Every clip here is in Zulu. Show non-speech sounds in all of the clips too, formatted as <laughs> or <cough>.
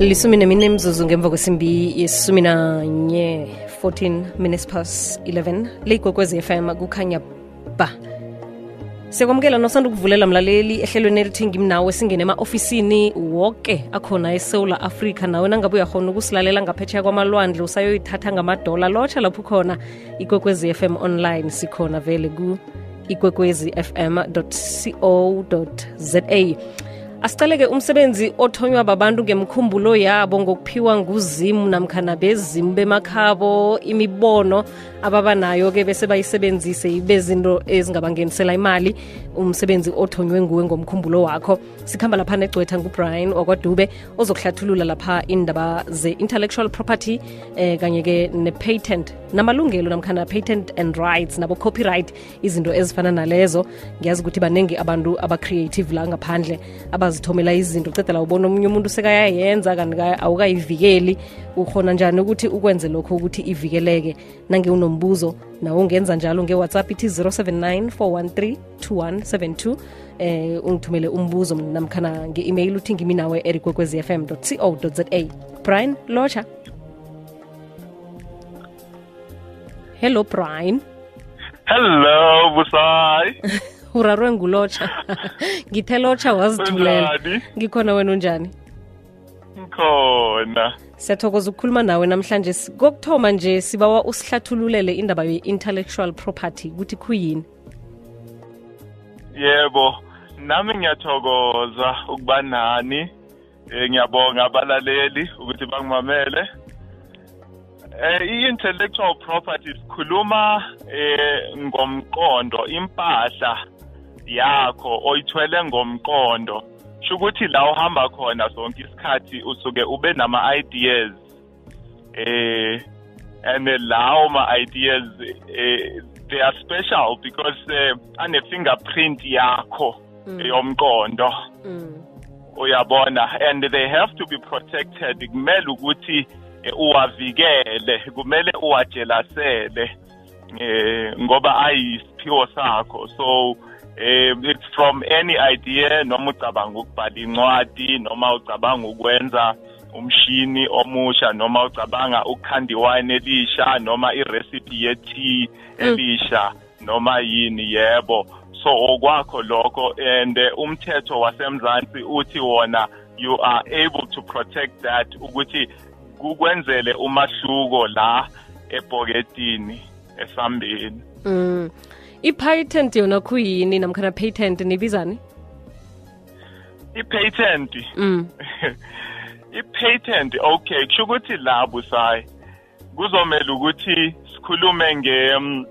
lisumi nemine mzuzu ngemva kwesimbi yesumi nanye 14 minutes past 11 leyigwekwezi FM kukhanya ba. Siyakwamukela nosanda ukuvulela mlaleli ehlelweni elithi ngimnawe singene ema-ofisini woke akhona esewula afrika. Nawe nangabe uyakhona ukusilalela ngaphetsheya kwamalwandle usayoyithatha ngamadola. Lotsha lapho khona ikwekwezi fm online sikhona vele ku ikwekwezi fm co za asicaleke umsebenzi othonywa babantu ngemkhumbulo yabo ngokuphiwa nguzimu namkhana bezimu bemakhabo imibono ababanayo-ke bese bayisebenzise bezinto ezingabangenisela imali. Umsebenzi othonywe nguwe ngomkhumbulo wakho. Sikhamba lapha negcwetha ngubrian wakwadube ozokuhlathulula lapha indaba ze-intellectual property eh, kanye-ke ne-patent. Namalungelo namkhana patent and rights nabo copyright izinto ezifana nalezo. Ngiyazi ukuthi baningi abantu aba-creative la ngaphandle abazithomela izinto cedela ubona omunye umuntu sekayayenza kanti awukayivikeli. Ukhona njani ukuthi ukwenze lokho ukuthi ivikeleke? Nange unombuzo nawe ungenza njalo ngewhatsapp ithi 079 413 2172 eh ungithumele umbuzo namkhana nge-email uthi ngimi nawe erikwekwezfm co za. Brian locha hello brian. Hello busayi <laughs> urarwe ngulocha <laughs> ngithe locha wazithulela. Ngikhona wena unjani khona. Siyathokoza ukukhuluma nawe namhlanje. Kokuthoma nje sibawa usihlathululele indaba ye-intellectual property ukuthi kuyini yebo nami ngiyathokoza ukuba nani. Eh ngiyabonga abalaleli ukuthi bangimamele. Eh i-intellectual property sikhuluma eh ngomqondo impahla yakho oyithwele ngomqondo. Sho ukuthi la uhamba khona sonke isikhathi usuke ube nama ideas eh and lawo ma ideas eh they are special because uh, ane fingerprint yakho yomqondo. Mm. uyabona? And they have to be protected. Kumele ukuthi eh, uwavikele kumele uwajelasele eh ngoba ayisiphiwo sakho. So eh it's from any idea noma ucabanga ukubhala incwadi noma ucabanga ukwenza umshini omusha noma ucabanga ukukhanda iwine elisha noma irecipe ye-tea elisha noma yini yebo. So okwakho lokho and eh, umthetho wasemzansi uthi wona you are able to protect that ukuthi kukwenzele umahluko la ebhoketini esambeni. Mm. I-patent yona kuyini namkhana patent nibizani i-patent mm. <laughs> i-patent okay kusho ukuthi la busayi kuzomela ukuthi sikhulume nge mm,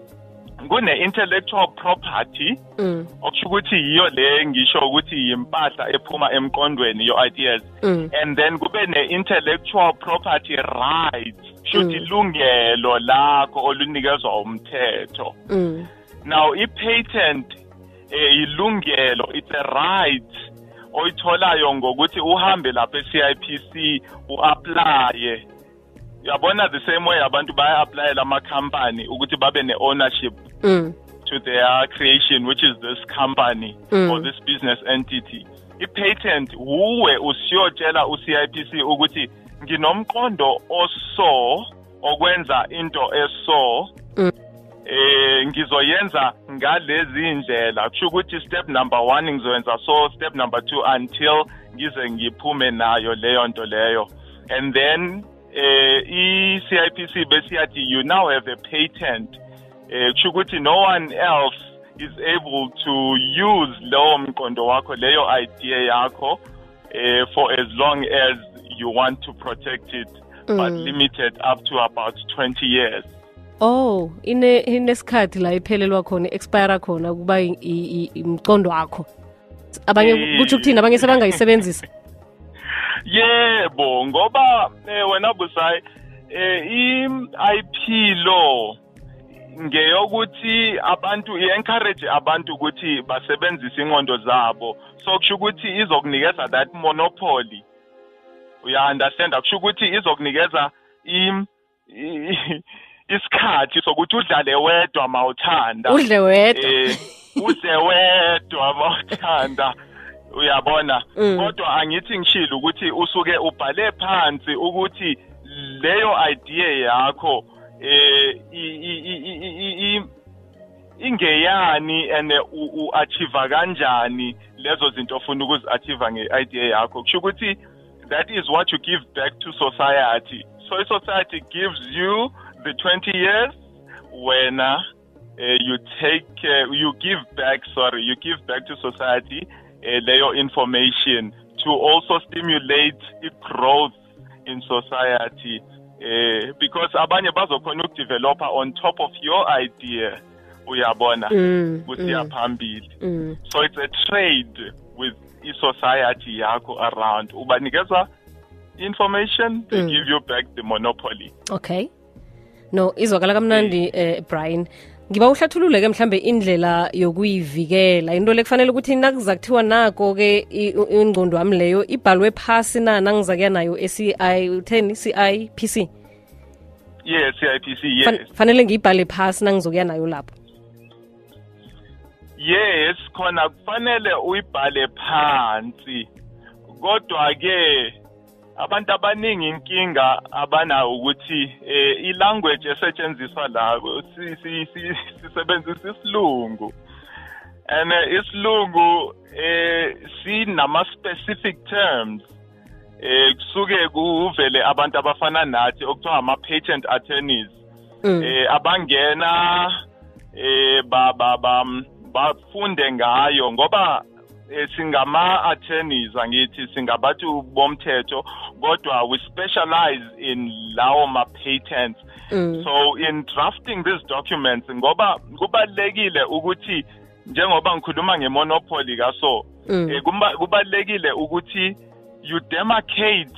kune-intellectual property Mm. okusho ukuthi yiyo le ngisho ukuthi yimpahla ephuma emqondweni yo-ideas Mm. and then kube ne-intellectual property rights shuthi Mm. ilungelo lakho olunikezwa umthetho Mm. Now i-patent eh, ilungelo it's a right oyitholayo ngokuthi uhambe lapha e-CIPC u-applye uyabona the same way abantu baya-applyela ama-company ukuthi babe ne-ownership Mm. to their creation which is this company Mm. or this business entity i-patent wuwe usiyotshela u-CIPC ukuthi nginomqondo oso okwenza into eso Mm. Eh ngizoyenza ngalezi indlela kusho ukuthi step number one ngizoyenza so step number two until ngize ngiphume nayo leyo nto leyo. And then eh i-CIPC besiyathi you now have a patent. Eh kusho ukuthi no one else is able to use lowo mqondo wakho leyo idea yakho eh for as long as you want to protect it but Mm. limited up to about 20 years oh ine inesikhathi la iphelelwa khona expire khona kuba imcondo wakho. Abanye Eh. kutsho ukuthini? Abanye sebangayisebenzisa <laughs> yebo ngoba eh, wena busayi eh i-IP law ngeyokuthi abantu i-encourage abantu ukuthi basebenzise ingqondo zabo. So kusho ukuthi izokunikeza that monopoly. Uya-understand kusho ukuthi izokunikeza isikhathi sokuthi udlale wedwa mawuthanda. Udle wedwa. Eh udle wedwa mawuthanda. Uyabona? Mm. kodwa angithi ngishilo ukuthi usuke ubhale phansi ukuthi leyo idea yakho eh ingeyani and u-achieve kanjani lezo zinto ofuna ukuzi-achieve nge-idea yakho. Kusho ukuthi that is what you give back to society. So i-society gives you the 20 years when uh, you take uh, you give back sorry you give back to society uh, leyo information to also stimulate i-growth in society uh, because abanye bazokhona ukudevelopa on top of your idea uyabona Mm, kusiya mm. phambili Mm. so it's a trade with i-society yakho around ubanikeza information they Mm. give you back the monopoly okay no izwakala kamnandi eh, brian. Ngiba uhlathulule ke mhlambe indlela yokuyivikela. Into le kufanele ukuthi nakuza kuthiwa nako ke ingcondo i- ingqondo wami leyo ibhalwe phasi na nangizakuya nayo e-ci utheni? Ci-pc yes p yes. Fan- fanele ngiyibhale phasi nangizokuya nayo lapho. Yes khona kufanele uyibhale phansi. Kodwa ke abantu abaningi inkinga abanayo ukuthi eh, ilanguage esetshenziswa la si- si- si- sisebenzisa isilungu and eh, isilungu eh sinama specific terms eh kusuke kuvele abantu abafana nathi okuthiwa ama patent attorneys Mm. eh abangena eh ba ba ba bafunde ngayo ngoba eh, singama attorneys angithi singabantu bomthetho kodwa we specialize in lawo ma patents Mm. so in drafting these documents ngoba kubalekile ukuthi njengoba ngikhuluma ngemonopoly kaso Mm. eh, kubalekile ukuthi you demarcate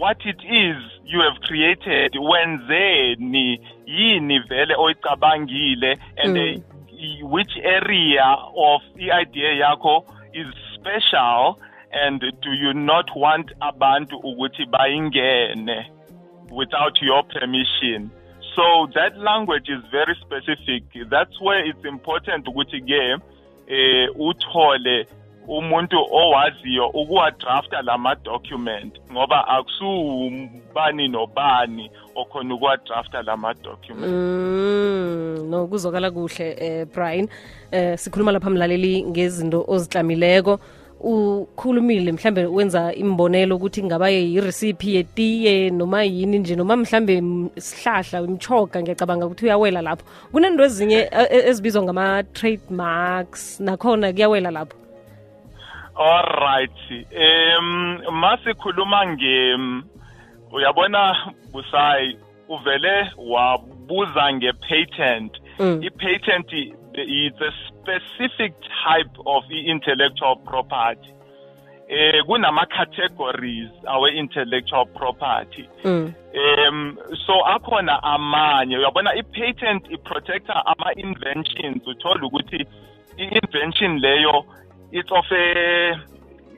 what it is you have created wenzeni yini vele oyicabangile and Mm. i- which area of i-idea yakho is special and do you not want abantu ukuthi bayingene without your permission? So that language is very specific. That's where it's important ukuthi ke eh uthole umuntu owaziyo ukuwadrafta lama document ngoba akusubani nobani okhona ukuwadrafta lama document Mm, no kuzokala kuhle eh Brian. Eh sikhuluma lapha mlaleli ngezinto ozihlamileko ukhulumile mhlambe wenza imbonelo ukuthi ngaba yi-recipe yetiye noma yini nje noma mhlambe m- sihlahla imchoga ngiyacabanga ukuthi uyawela lapho. Kunento ezinye eh, eh, ezibizwa ngama-trademarks nakhona kuyawela lapho. Alright. Em masikhuluma nge uyabona busayi uvele wabuza ngepatent. Mm. I-patent is a specific type of intellectual property. Eh kunama categories awe intellectual property. mm. um so akhona amanye uyabona i-patent i-protecta ama-inventions uthola ukuthi i-invention leyo it's of a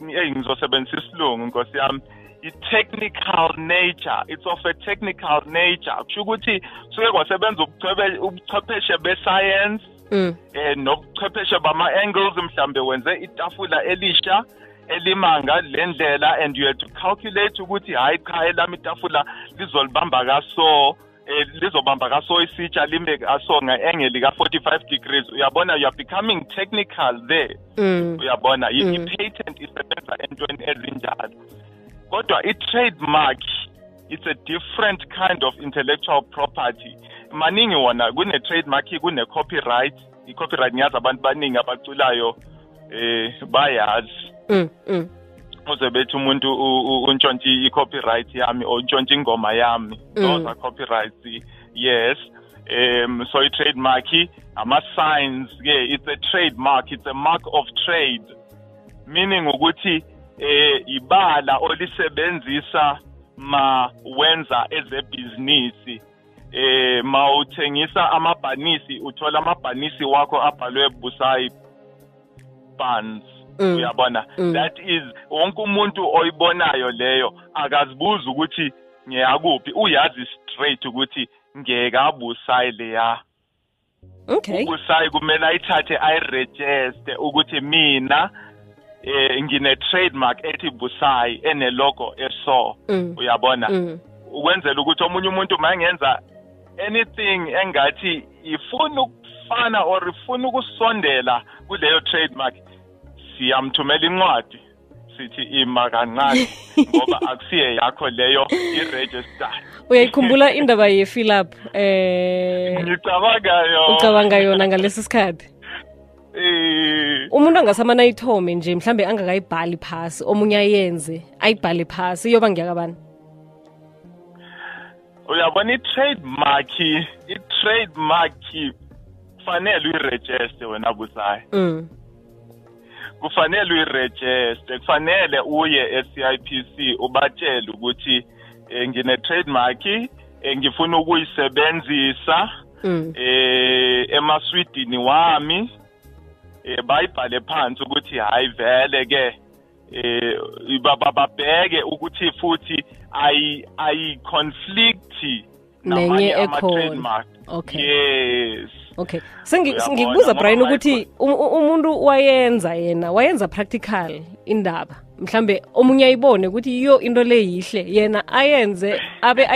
eyi ngizosebenzisa isilungu nkosi yami. I-technical nature it's of a technical nature. Kusho ukuthi suke kwasebenza ubuchwebe- ubuchwepheshe be-science Mm. eh nobuchwepheshe bama-angles mhlambe wenze itafula elisha elimanga le ndlela and you had to calculate ukuthi hayi cha elami itafula lizolibamba kaso. eh lizobamba kaso isitsha lime kaso nge-angle ka-45 degrees uyabona you are becoming technical there Mm. uyabona i- Mm. i-patent isebenza entweni ezinjalo kodwa i-trademark it's a different kind of intellectual property maningi wona kune-trademark kune-copyright i-copyright ngiyazi abantu baningi abaculayo eh bayazi Mm. Mm. Uze bethi umuntu untshontshe i-copyright yami or untshontshe ingoma yami Mm. those are copyrights yes um so i-trademark ama-signs ke it's a trademark it's a mark of trade meaning ukuthi eh ibala olisebenzisa ma wenza ezebhizinisi eh ma uthengisa amabhanisi uthola amabhanisi wakho abhalwe busayi Mm. Uyabona? Mm. that is wonke umuntu oyibonayo leyo akazibuza ukuthi ngiyakuphi uyazi straight ukuthi ngiyekabusayi leya. Okay. Ubusayi kumele ayithathe ayiregister ukuthi mina eh ngine trademark ethi Busayi ene logo eso. Mm. uyabona? Mm. ukwenzela ukuthi omunye umuntu mayengenza anything engathi ifuna ukufana or ifuna ukusondela kuleyo trademark siyamthumela incwadi. Sithi ima kancane <laughs> ngoba akusiye yakho leyo i-register. Uyayikhumbula indaba ye-philip eh ngicabangayo ucabanga yona ngalesi sikhathi? Eh. Umuntu angasamane ayithome nje mhlambe angakayibhali phasi omunye ayenze ayibhale phasi iyoba ngiyakabani uyabona i-trademark i-trademark kufanele uyirejeste wena busayo mm. Kufanele uyiregister kufanele uye e-CIPC ubatshele ukuthi eh, ngine trademark eh, ngifuna ukuyisebenzisa Mm. eh emaswidini wami eh bayibhale phansi ukuthi hayi vele ke eh baba- babheke ukuthi futhi ayi ayi conflict Nenye ekhona. trademark Okay. yes okay. Sengi- Uyabona, ngikubuza ngoba brian ukuthi um- umuntu wayenza yena wayenza practical indaba mhlambe omunye ayibone ukuthi iyo into le yihle yena ayenze abe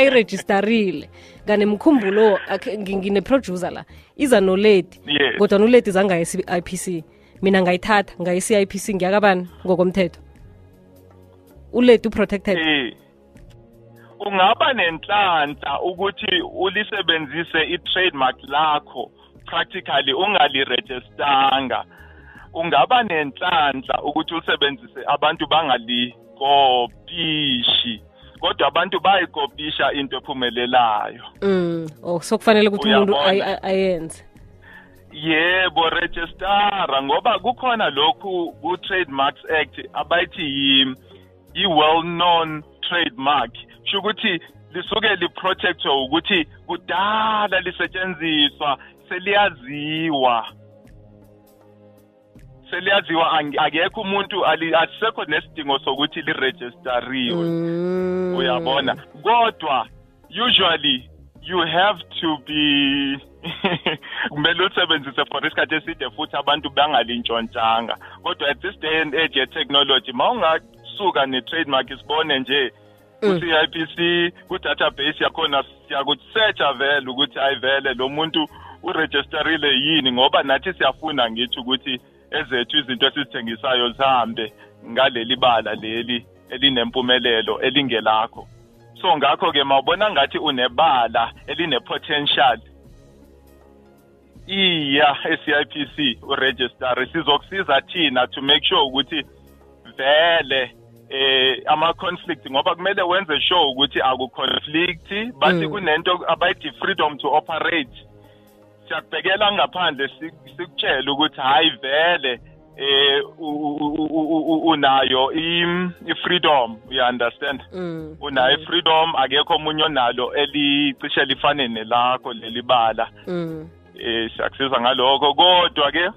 akhe- ngi- ngine-producer la iza noledi kodwa noledi zangaye ipc mina ngayithatha ngaye ipc ngiyakabani ngokomthetho? Uledi uprotected? Ungaba nenhlanhla ukuthi ulisebenzise i-trademark lakho. Practically ungaliregistanga. Ungaba nenhlanhla ukuthi ulisebenzise abantu bangalikopishi kodwa abantu bayikopisha into ephumelelayo. Mm. oh, so kufanele ukuthi umuntu ayenze. Yebo registera ngoba kukhona lokhu ku-trademarks act abayithi yi- yi-well known trademark. Sho ukuthi lisuke liprotectwe ukuthi kudala lisetshenziswa seliyaziwa. Seliyaziwa akekho umuntu asisekho nesidingo sokuthi liregistariwe Mm. uyabona? Kodwa usually you have to be <laughs> kumele ulisebenzise for isikhathi eside futhi abantu bangalintshontshanga. Kodwa at this day and age ye-technology ma ungasuka ne-trademark sibone nje ku-CIPC ku-database yakhona siyakusearcha vele ukuthi hayi vele lo muntu uregisterile yini? Ngoba nathi siyafuna ngithi ukuthi ezethu izinto esizithengisayo zihambe ngaleli bala leli elinempumelelo elingelakho. So ngakho ke mawubona ngathi unebala eline-potential. Iya e-CIPC uregister sizokusiza thina to make sure ukuthi vele eh ama-conflict ngoba kumele wenze sure ukuthi akuconflict bathi Mm. kunento abayithi freedom to operate. Siyakubhekela ngaphandle sik- sikutshele ukuthi hayi vele eh unayo i- i-freedom you understand Mm. unayo i-freedom akekho omunye onalo elicishe lifane nelakho leli bala Mm. eh siyakusiza ngalokho kodwa ke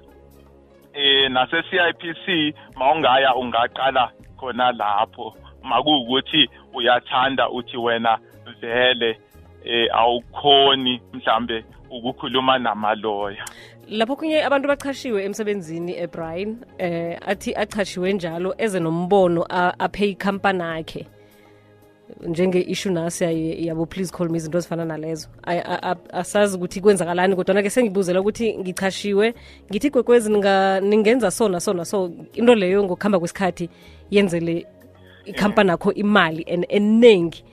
eh nase CIPC mawungaya ungaqala khona lapho makuwukuthi uyathanda uthi wena vele eh awukhoni mhlambe ukukhuluma namaloya. Lapho kunye abantu bachashiwe emsebenzini ebrian eh athi achashiwe njalo eze nombono aphe ikhampani akhe njenge-issue nasi yabo please call me izinto ezifana nalezo. Asazi ukuthi kwenzakalani kodwana-ke sengibuzela ukuthi ngichashiwe ngithi kwekwezi ningenza sona sona so into leyo ngokuhamba kwesikhathi yenzele ikhampani yakho imali and eningi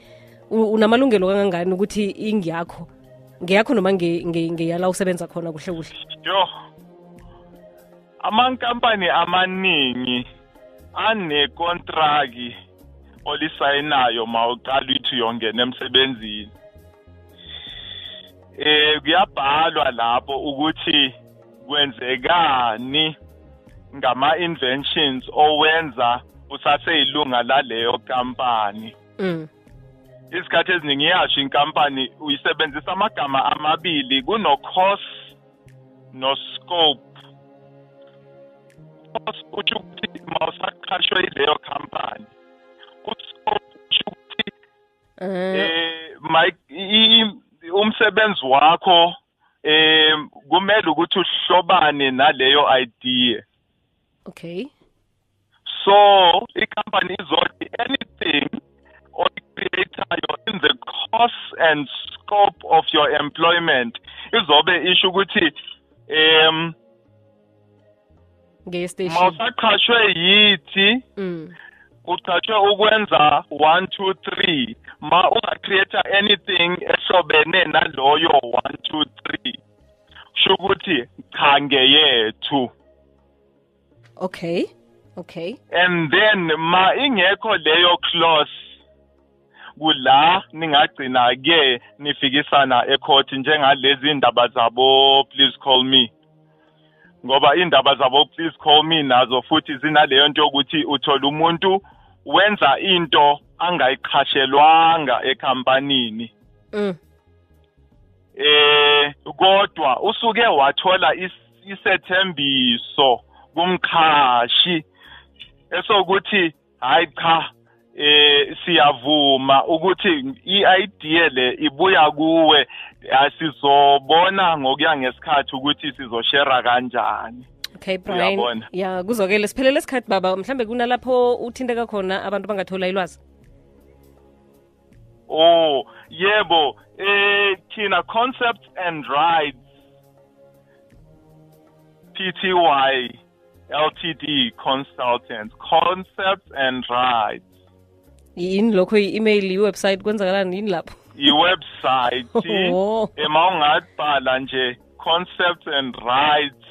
unamalungelo kangangani ukuthi ingiyakho ngeyakho noma nge- nge- ngeyala usebenza khona kuhle kuhle? Yo amankampani amaningi anekontraki olisayinayo mawuqala uthi uyongena emsebenzini. Eh kuyabhalwa lapho ukuthi kwenzekani ngama inventions owenza usaseyilunga laleyo kampani. Mm. Isikhathi eziningi iyasho inkampani uyisebenzisa amagama amabili kuno cost no scope cost utsho ukuthi mawusaqashwe yileyo company uscope utsho ukuthi i- umsebenzi wakho eh kumele ukuthi uhlobane naleyo idea. Okay. So i-company izothi anything oyicreatayo in the course and scope of your employment. Izobe isho ukuthi um ngestation. mawusaqhashwe yithi mm. uqhatshwe ukwenza 1 2 3 ma ungacreate anything ehlobene naloyo 1 2 3 kusho ukuthi cha ngeyethu. Okay okay. And then ma ingekho leyo clause kula ningagcina ke nifikisana ecourt njengalezi indaba zabo please call me ngoba indaba zabo please call me nazo futhi zinaleyo nto yokuthi uthola umuntu wenza into angayiqhashelwanga ekhampanini mm. eh kodwa usuke wathola is- isethembiso kumkhashi esokuthi hayi cha eh siyavuma ukuthi i-idea le ibuya kuwe asizobona ngokuya ngesikhathi ukuthi sizoshare kanjani. Okay brian. Ya kuzokele siphelele isikhathi baba. Mhlambe kunalapho uthinteka khona abantu bangathola ilwazi. Oh, yebo, eh thina Concepts and Rides PTY LTD consultants, Concepts and Rides. Yini lokho i-email i-website kwenzakalani yini lapho? Iwebsite <laughs> Oh. ema ungatibhala nje Concepts and Rides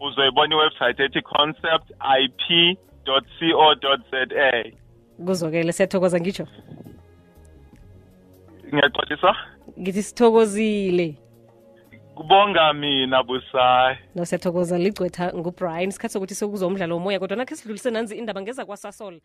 uzoyibona iwebsite ethi conceptip.co.za kuzokele siyathokoza ngitsho? Ngiyaxolisa ngithi sithokozile. Kubonga mina busayi no siyathokoza ligcwetha ngubrian isikhathi sokuthi sokuzwa umdlalo womoya kodwa nakhe sidlulise nanzi indaba ngeza kwasasol.